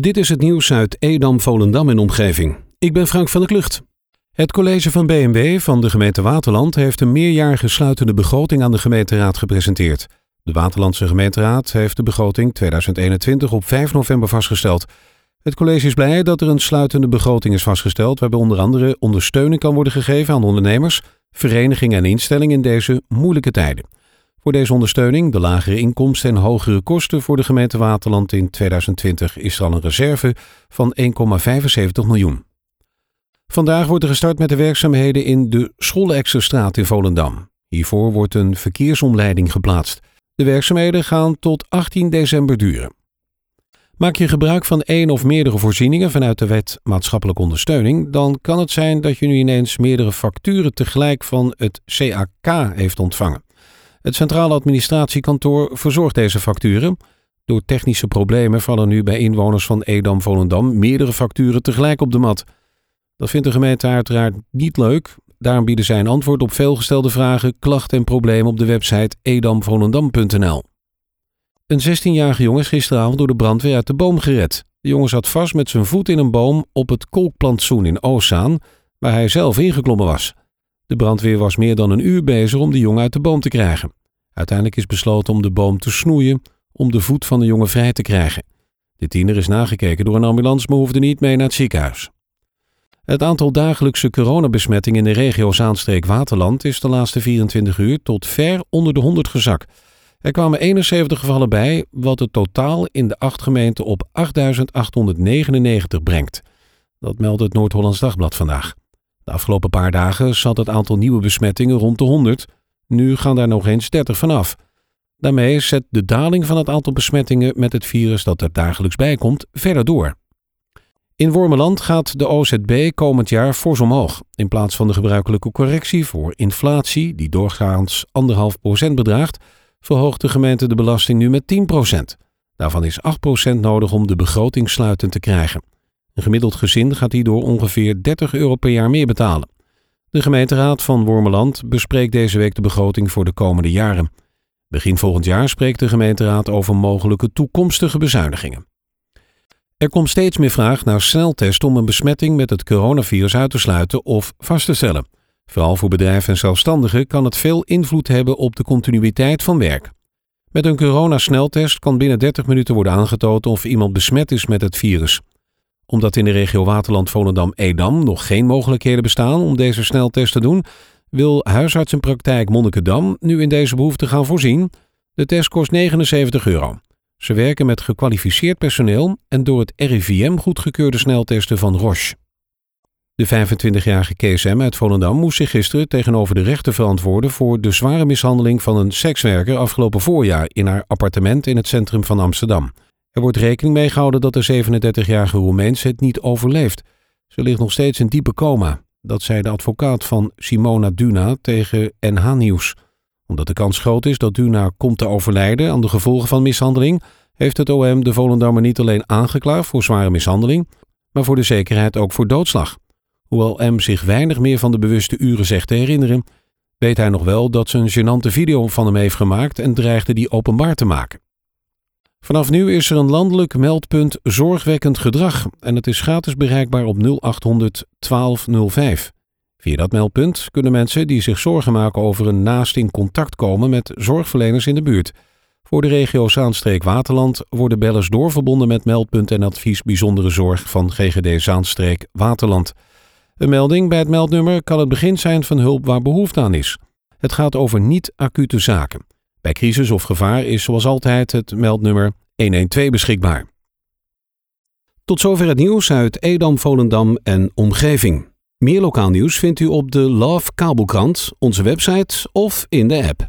Dit is het nieuws uit Edam, Volendam en omgeving. Ik ben Frank van der Klucht. Het college van BMW van de gemeente Waterland heeft een meerjarige sluitende begroting aan de gemeenteraad gepresenteerd. De Waterlandse gemeenteraad heeft de begroting 2021 op 5 november vastgesteld. Het college is blij dat er een sluitende begroting is vastgesteld, waarbij onder andere ondersteuning kan worden gegeven aan ondernemers, verenigingen en instellingen in deze moeilijke tijden. Voor deze ondersteuning, de lagere inkomsten en hogere kosten voor de gemeente Waterland in 2020 is al een reserve van 1,75 miljoen. Vandaag wordt er gestart met de werkzaamheden in de Schollexerstraat in Volendam. Hiervoor wordt een verkeersomleiding geplaatst. De werkzaamheden gaan tot 18 december duren. Maak je gebruik van één of meerdere voorzieningen vanuit de wet maatschappelijke ondersteuning, dan kan het zijn dat je nu ineens meerdere facturen tegelijk van het CAK heeft ontvangen. Het Centrale Administratiekantoor verzorgt deze facturen. Door technische problemen vallen nu bij inwoners van Edam-Volendam meerdere facturen tegelijk op de mat. Dat vindt de gemeente uiteraard niet leuk. Daarom bieden zij een antwoord op veelgestelde vragen, klachten en problemen op de website edamvolendam.nl. Een 16-jarige jongen is gisteravond door de brandweer uit de boom gered. De jongen zat vast met zijn voet in een boom op het kolkplantsoen in Oostzaan, waar hij zelf ingeklommen was. De brandweer was meer dan een uur bezig om de jongen uit de boom te krijgen. Uiteindelijk is besloten om de boom te snoeien om de voet van de jongen vrij te krijgen. De tiener is nagekeken door een ambulance, maar hoefde niet mee naar het ziekenhuis. Het aantal dagelijkse coronabesmettingen in de regio Zaanstreek-Waterland is de laatste 24 uur tot ver onder de 100 gezakt. Er kwamen 71 gevallen bij, wat het totaal in de acht gemeenten op 8.899 brengt. Dat meldt het Noord-Hollands Dagblad vandaag. De afgelopen paar dagen zat het aantal nieuwe besmettingen rond de 100. Nu gaan daar nog eens 30 vanaf. Daarmee zet de daling van het aantal besmettingen met het virus dat er dagelijks bij komt verder door. In Wormeland gaat de OZB komend jaar fors omhoog. In plaats van de gebruikelijke correctie voor inflatie, die doorgaans 1,5% bedraagt, verhoogt de gemeente de belasting nu met 10%. Daarvan is 8% nodig om de begroting sluitend te krijgen. Een gemiddeld gezin gaat hierdoor ongeveer 30 euro per jaar meer betalen. De gemeenteraad van Wormeland bespreekt deze week de begroting voor de komende jaren. Begin volgend jaar spreekt de gemeenteraad over mogelijke toekomstige bezuinigingen. Er komt steeds meer vraag naar sneltesten om een besmetting met het coronavirus uit te sluiten of vast te stellen. Vooral voor bedrijven en zelfstandigen kan het veel invloed hebben op de continuïteit van werk. Met een coronasneltest kan binnen 30 minuten worden aangetoond of iemand besmet is met het virus omdat in de regio Waterland-Volendam-Edam nog geen mogelijkheden bestaan om deze sneltest te doen, wil huisartsenpraktijk Monnikendam nu in deze behoefte gaan voorzien. De test kost 79 euro. Ze werken met gekwalificeerd personeel en door het RIVM goedgekeurde sneltesten van Roche. De 25-jarige KSM uit Volendam moest zich gisteren tegenover de rechter verantwoorden voor de zware mishandeling van een sekswerker afgelopen voorjaar in haar appartement in het centrum van Amsterdam. Er wordt rekening mee gehouden dat de 37-jarige Roemeens het niet overleeft. Ze ligt nog steeds in diepe coma. Dat zei de advocaat van Simona Duna tegen NH Nieuws. Omdat de kans groot is dat Duna komt te overlijden aan de gevolgen van mishandeling, heeft het OM de Volendammer niet alleen aangeklaagd voor zware mishandeling, maar voor de zekerheid ook voor doodslag. Hoewel M zich weinig meer van de bewuste uren zegt te herinneren, weet hij nog wel dat ze een gênante video van hem heeft gemaakt en dreigde die openbaar te maken. Vanaf nu is er een landelijk meldpunt zorgwekkend gedrag en het is gratis bereikbaar op 0800 1205. Via dat meldpunt kunnen mensen die zich zorgen maken over een naast in contact komen met zorgverleners in de buurt. Voor de regio Zaanstreek-Waterland worden bellers doorverbonden met meldpunt en advies bijzondere zorg van GGD Zaanstreek-Waterland. Een melding bij het meldnummer kan het begin zijn van hulp waar behoefte aan is. Het gaat over niet-acute zaken. Bij crisis of gevaar is zoals altijd het meldnummer 112 beschikbaar. Tot zover het nieuws uit Edam, Volendam en omgeving. Meer lokaal nieuws vindt u op de Love Kabelkrant, onze website of in de app.